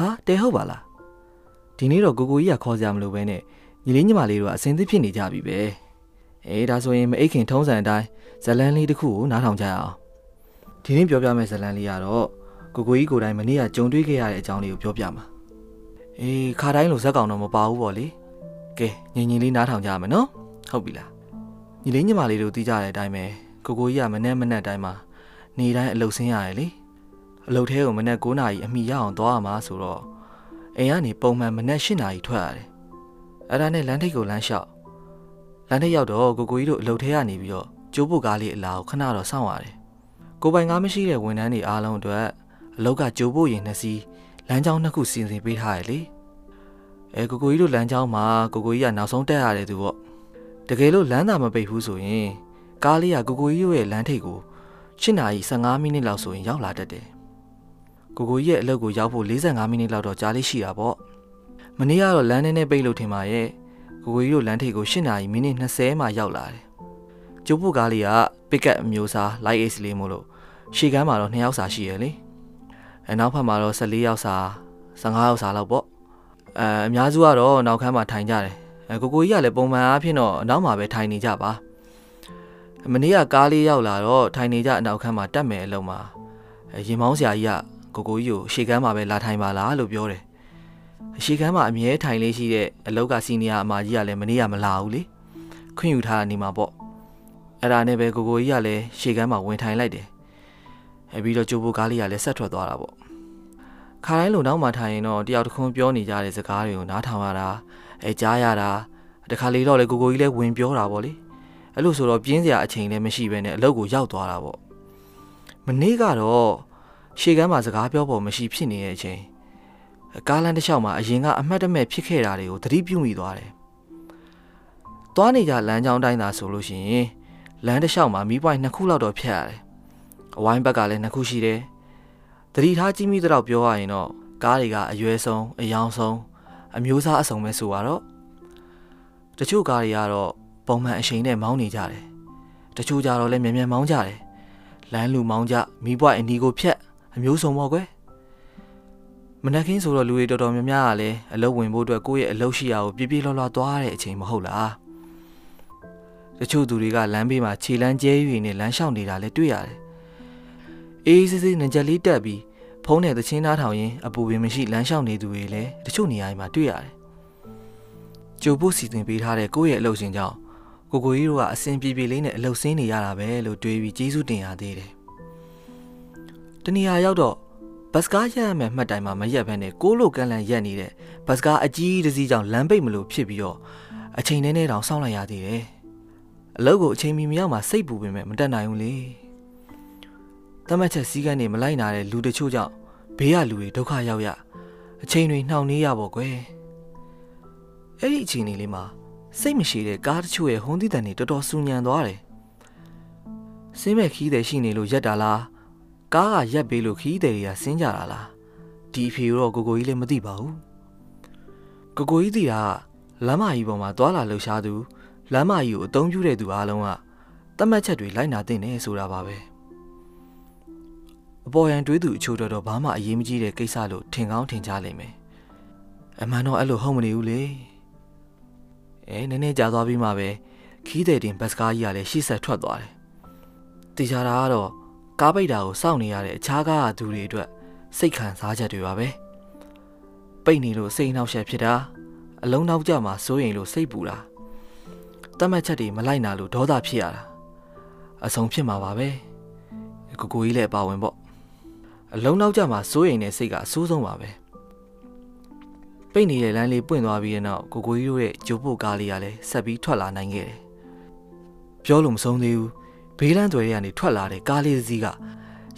ဟာတဲဟုတ်ပါလားဒီနေ့တော့ကိုကိုကြီးကခေါ်စရာမလိုပဲနဲ့ညီလေးညီမလေးတို့ကအစင်သစ်ဖြစ်နေကြပြီပဲအေးဒါဆိုရင်မအိတ်ခင်ထုံးစံအတိုင်းဇလန်းလေးတစ်ခုကိုနားထောင်ကြရအောင်ဒီနေ့ပြောပြမယ့်ဇလန်းလေးကတော့ကိုကိုကြီးကိုယ်တိုင်မနေ့ကကြုံတွေ့ခဲ့ရတဲ့အကြောင်းလေးကိုပြောပြမှာအေးခါတိုင်းလိုဇက်ကောင်တော့မပါဘူးပေါ့လေကဲညီညီလေးနားထောင်ကြရမယ်နော်ဟုတ်ပြီလားညီလေးညီမလေးတို့သိကြတဲ့အတိုင်းပဲကိုကိုကြီးကမနေ့မနေ့တိုင်းမှာနေတိုင်းအလုပ်ဆင်းရတယ်လေ အလုပ်ထဲကိုမနေ့9နာရီအမိရအောင်သွားရမှာဆိုတော့အိမ်ကနေပုံမှန်မနေ့10နာရီထွက်ရတယ်အဲ့ဒါနဲ့လမ်းထိပ်ကိုလမ်းလျှောက်လမ်းထိပ်ရောက်တော့ကိုကိုကြီးတို့အလုပ်ထဲကနေပြီးတော့ကျိုးပုတ်ကားလေးအလာကိုခဏတော့စောင့်ရတယ်ကိုပိုင်ကားမရှိတဲ့ဝန်ထမ်းတွေအားလုံးအတွက်အလုပ်ကကြိုးပို့ရင်နှစ်စီးလမ်းကြောင်းနှစ်ခုစီစဉ်ပေးထားရလေအဲကိုကိုကြီးတို့လမ်းကြောင်းမှာကိုကိုကြီးကနောက်ဆုံးတက်ရတယ်သူပေါ့တကယ်လို့လမ်းသာမပိတ်ဘူးဆိုရင်ကားလေးကကိုကိုကြီးရဲ့လမ်းထိပ်ကို8နာရီ15မိနစ်လောက်ဆိုရင်ရောက်လာတတ်တယ် ကိုကိုကြီးရဲ့အလုပ်ကိုရောက်ဖို့45မိနစ်လောက်တော့ကြာလေးရှိတာပေါ့မနေ့ကတော့လမ်းထဲနဲ့ပိတ်လို့ထင်ပါရဲ့ကိုကိုကြီးတို့လမ်းထိပ်ကို8နာရီမိနစ်20မှာရောက်လာတယ်ကျုပ်ပုတ်ကားလေးကပစ်ကတ်အမျိုးအစား light ace လေးမို့လို့ရှေ့ကမ်းမှာတော့2ယောက်စာရှိရလေအဲနောက်ဖက်မှာတော့14ယောက်စာ15ယောက်စာလောက်ပေါ့အဲအများစုကတော့နောက်ခန်းမှာထိုင်ကြတယ်အဲကိုကိုကြီးကလည်းပုံမှန်အားဖြင့်တော့အနောက်မှာပဲထိုင်နေကြပါမနေ့ကကားလေးရောက်လာတော့ထိုင်နေကြအနောက်ခန်းမှာတက်မယ်အလုံးမှာရင်မောင်းဆရာကြီးက ကိုကိုကြီးကိုရှေ့ကမ်းမှာပဲလာထိုင်ပါလားလို့ပြောတယ်ရှေ့ကမ်းမှာအမြဲထိုင်လေးရှိတဲ့အလောက်ကစီနီယာအမကြီးကလည်းမနေ့ကမလာဘူးလေခွင့်ယူထားနေမှာပေါ့အဲ့ဒါနဲ့ပဲကိုကိုကြီးကလည်းရှေ့ကမ်းမှာဝင်ထိုင်လိုက်တယ်အဲပြီးတော့ကျိုးဘိုးကားလေးကလည်းဆက်ထွက်သွားတာပေါ့ခါတိုင်းလုံနောက်မှထိုင်ရင်တော့တယောက်တစ်ခွန်းပြောနေကြတဲ့စကားတွေကိုနားထောင်ရတာအဲကြားရတာတခါလေတော့လေကိုကိုကြီးလည်းဝင်ပြောတာပေါ့လေအဲ့လိုဆိုတော့ပြင်းစရာအချိန်လည်းမရှိဘဲနဲ့အလုပ်ကိုရောက်သွားတာပေါ့မနေ့ကတော့ ရှေ့ကမ်းမှာစကားပြောဖို့မရှိဖြစ်နေတဲ့အချိန်ကားလမ်းတစ်လျှောက်မှာအရင်ကအမှတ်တမဲ့ဖြစ်ခဲ့တာတွေကိုသတိပြုမိသွားတယ်။သွားနေကြလမ်းကြောင်းတိုင်းသာဆိုလို့ရှိရင်လမ်းတစ်လျှောက်မှာမီးပွိုင်းနှစ်ခုလောက်တော့ဖြတ်ရတယ်။အဝိုင်းဘက်ကလည်းနှစ်ခုရှိတယ်။သတိထားကြည့်မိတော့ပြောရရင်တော့ကားတွေကအရွယ်ဆုံးအယောင်ဆုံးအမျိုးအစားအစုံပဲဆိုတော့တချို့ကားတွေကတော့ပုံမှန်အချိန်နဲ့မောင်းနေကြတယ်။တချို့ကြတော့လည်းမြန်မြန်မောင်းကြတယ်။လမ်းလူမောင်းကြမီးပွိုင်းအနီကိုဖြတ် အမျိုးစုံပေါ့ကွယ်။မနက်ခင်းဆိုတော့လူတွေတော်တော်များများကလည်းအလုပ်ဝင်ဖို့အတွက်ကိုယ့်ရဲ့အလုပ်ရှိရာကိုပြပြလောလောသွားတဲ့အချိန်မဟုတ်လားတချို့သူတွေကလမ်းဘေးမှာခြေလမ်းကျဲ၍နဲ့လမ်းလျှောက်နေတာလည်းတွေ့ရတယ်အေးစစ်စစ်ငကြက်လေးတက်ပြီးဖုံးတဲ့သချင်းသားထောင်ရင်အပူပင်မရှိလမ်းလျှောက်နေသူတွေလည်းတချို့နေရာမှာတွေ့ရတယ်ကြိုဖို့စီစဉ်ပေးထားတဲ့ကိုယ့်ရဲ့အလုပ်ရှင်ကြောင့်ကိုကိုကြီးတို့ကအစင်ပြေပြေလေးနဲ့အလုပ်ဆင်းနေရတာပဲလို့တွေးပြီးကျေးဇူးတင်ရသေးတယ် တနေရာရောက်တော့ဘတ်စကားရက်ရမယ်မှတ်တိုင်မှာမရက်ဘဲနဲ့ကိုးလိုကန်းလန်ရက်နေတဲ့ဘတ်စကားအကြီးတစ်စီးကြောင့်လမ်းပိတ်မလို့ဖြစ်ပြီးတော့အချိန်နဲ့နဲ့တောင်စောင့်လိုက်ရသေးတယ်။အလုပ်ကိုအချိန်မီမရောက်မှစိတ်ပူပင်မဲ့မတက်နိုင်ဘူးလေ။တမတ်ချက်စည်းကမ်းတွေမလိုက်နာတဲ့လူတချို့ကြောင့်ဘေးကလူတွေဒုက္ခရောက်ရအချိန်တွေနှောင့်နှေးရပေါ့ကွယ်။အဲ့ဒီအချိန်လေးမှာစိတ်မရှိတဲ့ကားတချို့ရဲ့ဟုံးသီးတန်တွေတော်တော်စူညံသွားတယ်။စင်းမဲ့ခီးတယ်ရှိနေလို့ရက်တာလား။ ကားကရက်ပေးလို့ခီးတယ်တွေကဆင်းကြတာလားဒီအဖေတော့ကိုကိုကြီးလည်းမသိပါဘူးကိုကိုကြီးသိတာလမ်းမကြီးပေါ်မှာသွာလာလှူရှားသူလမ်းမကြီးကိုအသုံးပြုတဲ့သူအားလုံးကတတ်မှတ်ချက်တွေလိုက်နာတင်နေဆိုတာပါပဲအပေါ်ယံတွေးသူအချို့တော့ဘာမှအရေးမကြီးတဲ့ကိစ္စလို့ထင်ကောင်းထင်ကြလိမ့်မယ်အမှန်တော့အဲ့လိုဟုတ်မနေဘူးလေအဲနည်းနည်းကြာသွားပြီးမှပဲခီးတဲ့တင်ဘတ်စကားကြီးကလည်းရှေ့ဆက်ထွက်သွားတယ်တေချာတာကတော့ ကားပိတ်တာကိုစောင့်နေရတဲ့အခြားကားသူတွေအတွက်စိတ်ခံစားချက်တွေပါပဲပိတ်နေလို့စိတ်နှောက်ယှက်ဖြစ်တာအလုံးနောက်ကြမှာစိုးရင်လို့စိတ်ပူတာတတ်မှတ်ချက်တွေမလိုက်နာလို့ဒေါသဖြစ်ရတာအဆုံးဖြစ်မှာပါပဲကိုကိုကြီးလည်းပါဝင်ပေါ့အလုံးနောက်ကြမှာစိုးရင်တဲ့စိတ်ကအဆိုးဆုံးပါပဲပိတ်နေတဲ့လမ်းလေးပွင့်သွားပြီးတဲ့နောက်ကိုကိုကြီးတို့ရဲ့ဂျိုးပုတ်ကားလေးကလည်းဆက်ပြီးထွက်လာနိုင်ခဲ့တယ်ပြောလို့မဆုံးသေးဘူး ဘေးလန်းသွယ်တွေကနေထွက်လာတဲ့ကားလေးစီးက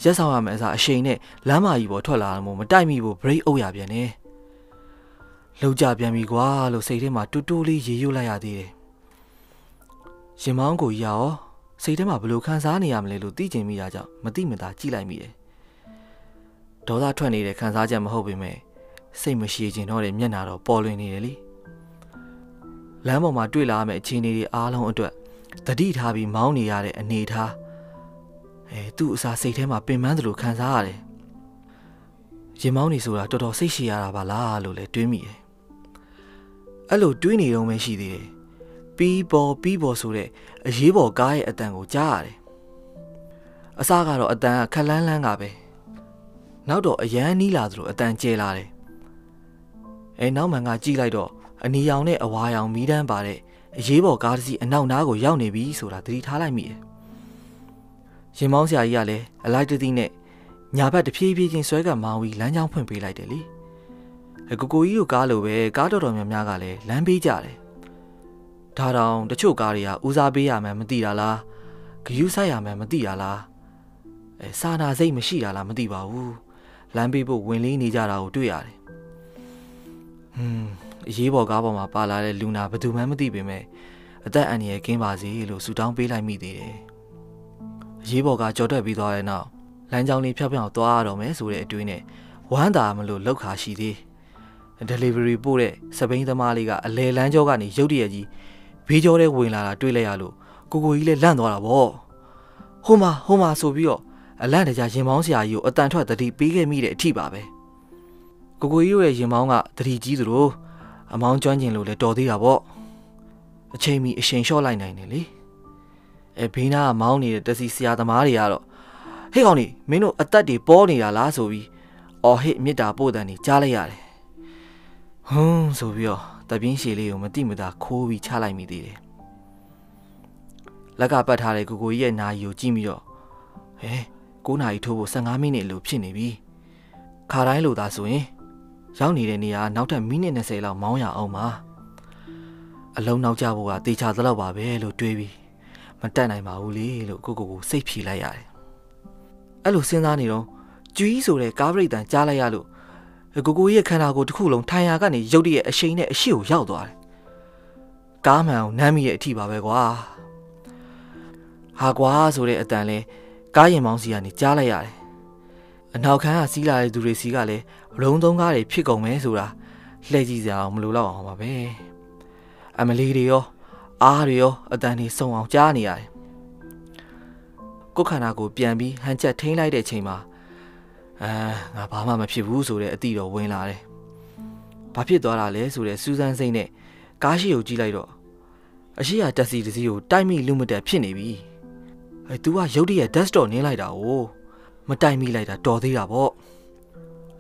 ရက်ဆောင်ရမယ်အစားအရှိန်နဲ့လမ်းမကြီးပေါ်ထွက်လာတာမို့မတိုက်မိဘူးဘရိတ်အုပ်ရပြန်နေလောက်ကြပြန်ပြီကွာလို့စိတ်ထဲမှာတူတူလေးရေရွတ်လိုက်ရသေးတယ်ရင်မောင်းကိုကြီးရောစိတ်ထဲမှာဘလို့ခံစားနေရမလဲလို့သိကျင်မိတာကြောင့်မသိမသာကြည့်လိုက်မိတယ်ဒေါသထွက်နေတဲ့ခံစားချက်မဟုတ်ပေမဲ့စိတ်မရှိခြင်းတော့တဲ့မျက်နာတော့ပေါ်လွင်နေတယ်လေလမ်းပေါ်မှာတွေ့လာမယ့်အခြေအနေတွေအားလုံးအတွက် တတိထားပြီးမောင်းနေရတဲ့အနေထားအဲသူ့အစာစိတ်ထဲမှာပင်ပန်းသလိုခံစားရတယ်ရင်မောင်းနေဆိုတာတော်တော်စိတ်ရှည်ရတာပါလားလို့လည်းတွေးမိတယ်အဲ့လိုတွေးနေတော့မှရှိသေးတယ်ပြီးပေါ်ပြီးပေါ်ဆိုတဲ့အရေးပေါ်ကားရဲ့အတန်ကိုကြားရတယ်အစကတော့အတန်ကခက်လန်းလန်းကပဲနောက်တော့အရန်နီးလာသလိုအတန်ကျဲလာတယ်အဲနောက်မှန်ကကြည့်လိုက်တော့အနီရောင်နဲ့အဝါရောင်မီးတန်းပါတဲ့ အရေးပေါ်ကားတစ်စီးအနောက်နားကိုရောက်နေပြီဆိုတာသတိထားလိုက်မိတယ်ရင်မောင်းဆရာကြီးကလည်းအလိုက်တသိနဲ့ညာဘက်တဖြည်းဖြည်းချင်းဆွဲကမောင်းပြီးလမ်းကြောင်းဖွင့်ပေးလိုက်တယ်လေအကိုကိုကြီးကိုကားလိုပဲကားတော်တော်များများကလည်းလမ်းပေးကြတယ်ဒါတောင်တချို့ကားတွေကဦးစားပေးရမှန်းမသိတာလားဂယူးဆိုင်ရမှန်းမသိတာလားအဲစာနာစိတ်မရှိတာလားမသိပါဘူးလမ်းပေးဖို့ဝင်လေးနေကြတာကိုတွေ့ရတယ်ဟွန်း အရေးပေါ်ကားပေါ်မှာပါလာတဲ့လူနာဘယ်သူမှမသိပေမဲ့အသက်အန္တရာယ်ကင်းပါစေလို့ဆုတောင်းပေးလိုက်မိသေးတယ်အရေးပေါ်ကားကြော်တက်ပြီးသွားတဲ့နောက်လမ်းကြောင်းလေးဖြောက်ဖြောက်သွားရတော့မယ်ဆိုတဲ့အတွေးနဲ့ဝမ်းသာမလို့လောက်ခါရှိသေး delivery ပို့တဲ့စပိန်သမားလေးကအလဲလန်းကြောကနေရုတ်တရက်ကြီးဘေးကြောထဲဝင်လာတာတွေ့လိုက်ရလို့ကိုကိုကြီးလည်းလန့်သွားတာဗောဟိုမှာဟိုမှာဆိုပြီးတော့အလန့်တကြားရင်မောင်းဆရာကြီးကိုအတန်ထွက်တတိပေးခဲ့မိတဲ့အထိပါပဲကိုကိုကြီးရဲ့ရင်မောင်းကတတိကြီးသလို အမောင်းကျွမ်းကျင်လို့လည်းတော်သေးတာဗောအချိန်မီအရှင်လျှော့လိုက်နိုင်တယ်လေအဲဘေးနားကမောင်းနေတဲ့တစီဆရာသမားတွေကတော့ဟေ့ကောင်นี่မင်းတို့အသက်တွေပေါ်နေတာလားဆိုပြီးအော်ဟစ်မြစ်တာပို့တယ်နေကြားလိုက်ရတယ်ဟွန်းဆိုပြီးတော့တပြင်းရှည်လေးကိုမတိမတာခိုးပြီးချလိုက်မိသေးတယ်လက်ကပတ်ထားတဲ့ကိုကိုကြီးရဲ့နာရီကိုကြည့်ပြီးတော့ဟဲ9နာရီထိုးဖို့15မိနစ်လို့ဖြစ်နေပြီခါတိုင်းလို့သာဆိုရင် ရောက်နေတဲ့နေရာနောက်ထပ်မိနစ်20လောက်မောင်းရအောင်ပါအလုံးနောက်ကျဖို့ကတေချာသလောက်ပါပဲလို့တွေးပြီးမတက်နိုင်ပါဘူးလေလို့ကိုကိုကိုစိတ်ဖြေလိုက်ရတယ်အဲ့လိုစဉ်းစားနေတော့ကျွီးဆိုတဲ့ကားပရိသန်ကြားလိုက်ရလို့ကိုကိုရဲ့ခန္ဓာကိုယ်တစ်ခုလုံးထိုင်ရာကနေရုတ်တရက်အရှိန်နဲ့အရှိကိုရောက်သွားတယ်ကားမှန်ကိုနမ်းမိရဲ့အထိပါပဲကွာဟာကွာဆိုတဲ့အတန်လဲကားရင်မောင်းစီကနေကြားလိုက်ရတယ် အနောက်ခန်းကစီးလာတဲ့သူတွေစီကလည်းရုံသုံးကားတွေဖြစ်ကုန်မယ်ဆိုတာလှည့်ကြည့်စရာအောင်မလိုတော့အောင်ပါပဲအမလီတွေရောအားတွေရောအတန်တွေစုံအောင်ကြားနေရတယ်ကိုယ်ခန္ဓာကိုပြန်ပြီးဟန်ချက်ထိန်းလိုက်တဲ့အချိန်မှာအာငါဘာမှမဖြစ်ဘူးဆိုတဲ့အတိတော်ဝင်လာတယ်ဘာဖြစ်သွားတာလဲဆိုတဲ့စူးစမ်းစိမ့်နဲ့ကားရှိကိုကြည့်လိုက်တော့အရှိရတက်စီတစ်စီးကိုတိုက်မိလူမတက်ဖြစ်နေပြီအဲ तू ကရုတ်တရက် desktop နင်းလိုက်တာ哦 မတိုက်မိလိုက်တာတော်သေးတာပေါ့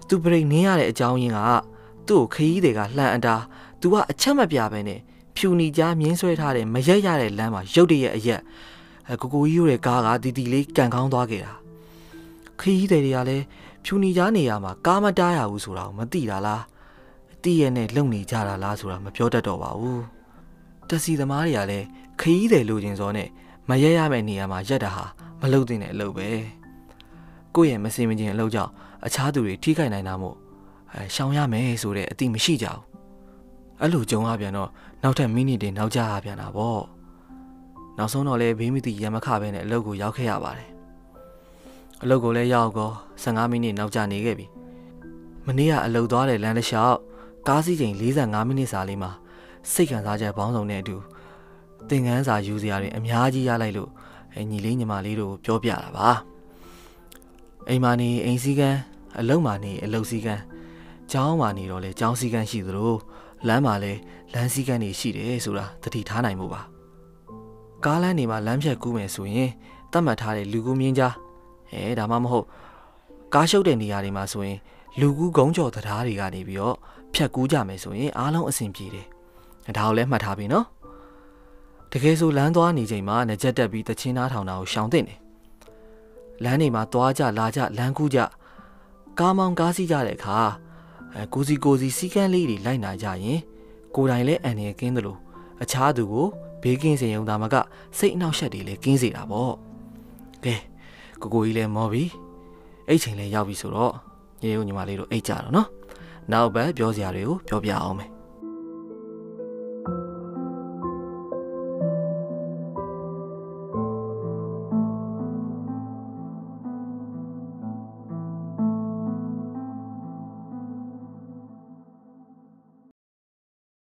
သူဘရိတ်နင်းရတဲ့အကြောင်းရင်းကသူ့ကိုခရီးတွေကလှန်အတာ तू ကအချက်မပြပဲနဲ့ဖြူနီကြားမြင်းဆွဲထားတဲ့မရက်ရတဲ့လမ်းမှာရုတ်တရက်အရက်အဲကိုကိုကြီးရိုးတဲ့ကားကတီတီလေးကန်ကောင်းသွားခဲ့တာခရီးတွေကလည်းဖြူနီကြားနေရာမှာကားမတားရဘူးဆိုတာကိုမသိတာလားတီးရနဲ့လုံနေကြတာလားဆိုတာမပြောတတ်တော့ပါဘူးတက်စီသမားတွေကလည်းခရီးတွေလိုချင်စောနဲ့မရက်ရမယ့်နေရာမှာရက်တာဟာမလုံသင့်တဲ့အလုပ်ပဲ ကိုယ့်ရဲ့မစင်မချင်းအလုပ်ကြောင့်အခြားသူတွေထိခိုက်နိုင်တာမို့အဲရှောင်ရမယ်ဆိုတဲ့အတိမရှိကြဘူးအဲ့လိုကြုံရပြန်တော့နောက်ထပ်မိနစ်တွေနောက်ကျရပြန်တာပေါ့နောက်ဆုံးတော့လေဘေးမသိရမခပဲနဲ့အလုပ်ကိုရောက်ခဲ့ရပါတယ်အလုပ်ကိုလည်းရောက်ကော15မိနစ်နောက်ကျနေခဲ့ပြီမနေ့ကအလုပ်သွားတဲ့လမ်းတစ်လျှောက်ကားစီးချိန်45မိနစ်စာလေးမှာစိတ်ခံစားချက်ပေါင်းစုံနဲ့အတူသင်ခန်းစာယူစရာတွေအများကြီးရလိုက်လို့အဲညီလေးညီမလေးတို့ပြောပြတာပါ အိမ်မာနေအိမ်စည်းကမ်းအလုံးမာနေအလုပ်စည်းကမ်းကျောင်းမာနေတော့လေကျောင်းစည်းကမ်းရှိသလိုလမ်းမှာလည်းလမ်းစည်းကမ်းတွေရှိတယ်ဆိုတာသတိထားနိုင်မှုပါကားလမ်းတွေမှာလမ်းဖြတ်ကူးမယ်ဆိုရင်တတ်မှတ်ထားတဲ့လူကူးမြင်းကြားအဲဒါမှမဟုတ်ကားရှုပ်တဲ့နေရာတွေမှာဆိုရင် လူကူးကုန်းကျော်တရားတွေကနေပြီးတော့ဖြတ်ကူးကြမယ်ဆိုရင်အားလုံးအဆင်ပြေတယ်ဒါကိုလည်းမှတ်ထားပြီနော်တကယ်ဆိုလမ်းသွားနေချိန်မှာငကြက်တက်ပြီးတချင်းသားထောင်တာကိုရှောင်တဲ့နေ လမ်းတွေမှာသွားကြလာကြလမ်းကူးကြကားမောင်းကားစီးကြတဲ့အခါအဲကိုစီကိုစီစီကန်းလေးတွေလိုက်နာကြရင်ကိုယ်တိုင်လည်းအန်ရကင်းတယ်လို့အခြားသူကိုဘေးကင်းစေရုံသာမကစိတ်အနှောက်အယှက်တွေလည်းကင်းစေတာပေါ့ကဲကိုကိုကြီးလည်းမော်ပြီအဲ့ချိန်လည်းရောက်ပြီဆိုတော့ညီတို့ညီမလေးတို့အိတ်ကြတော့နော်နောက်ဘက်ပြောစရာတွေကိုပြောပြအောင်မယ်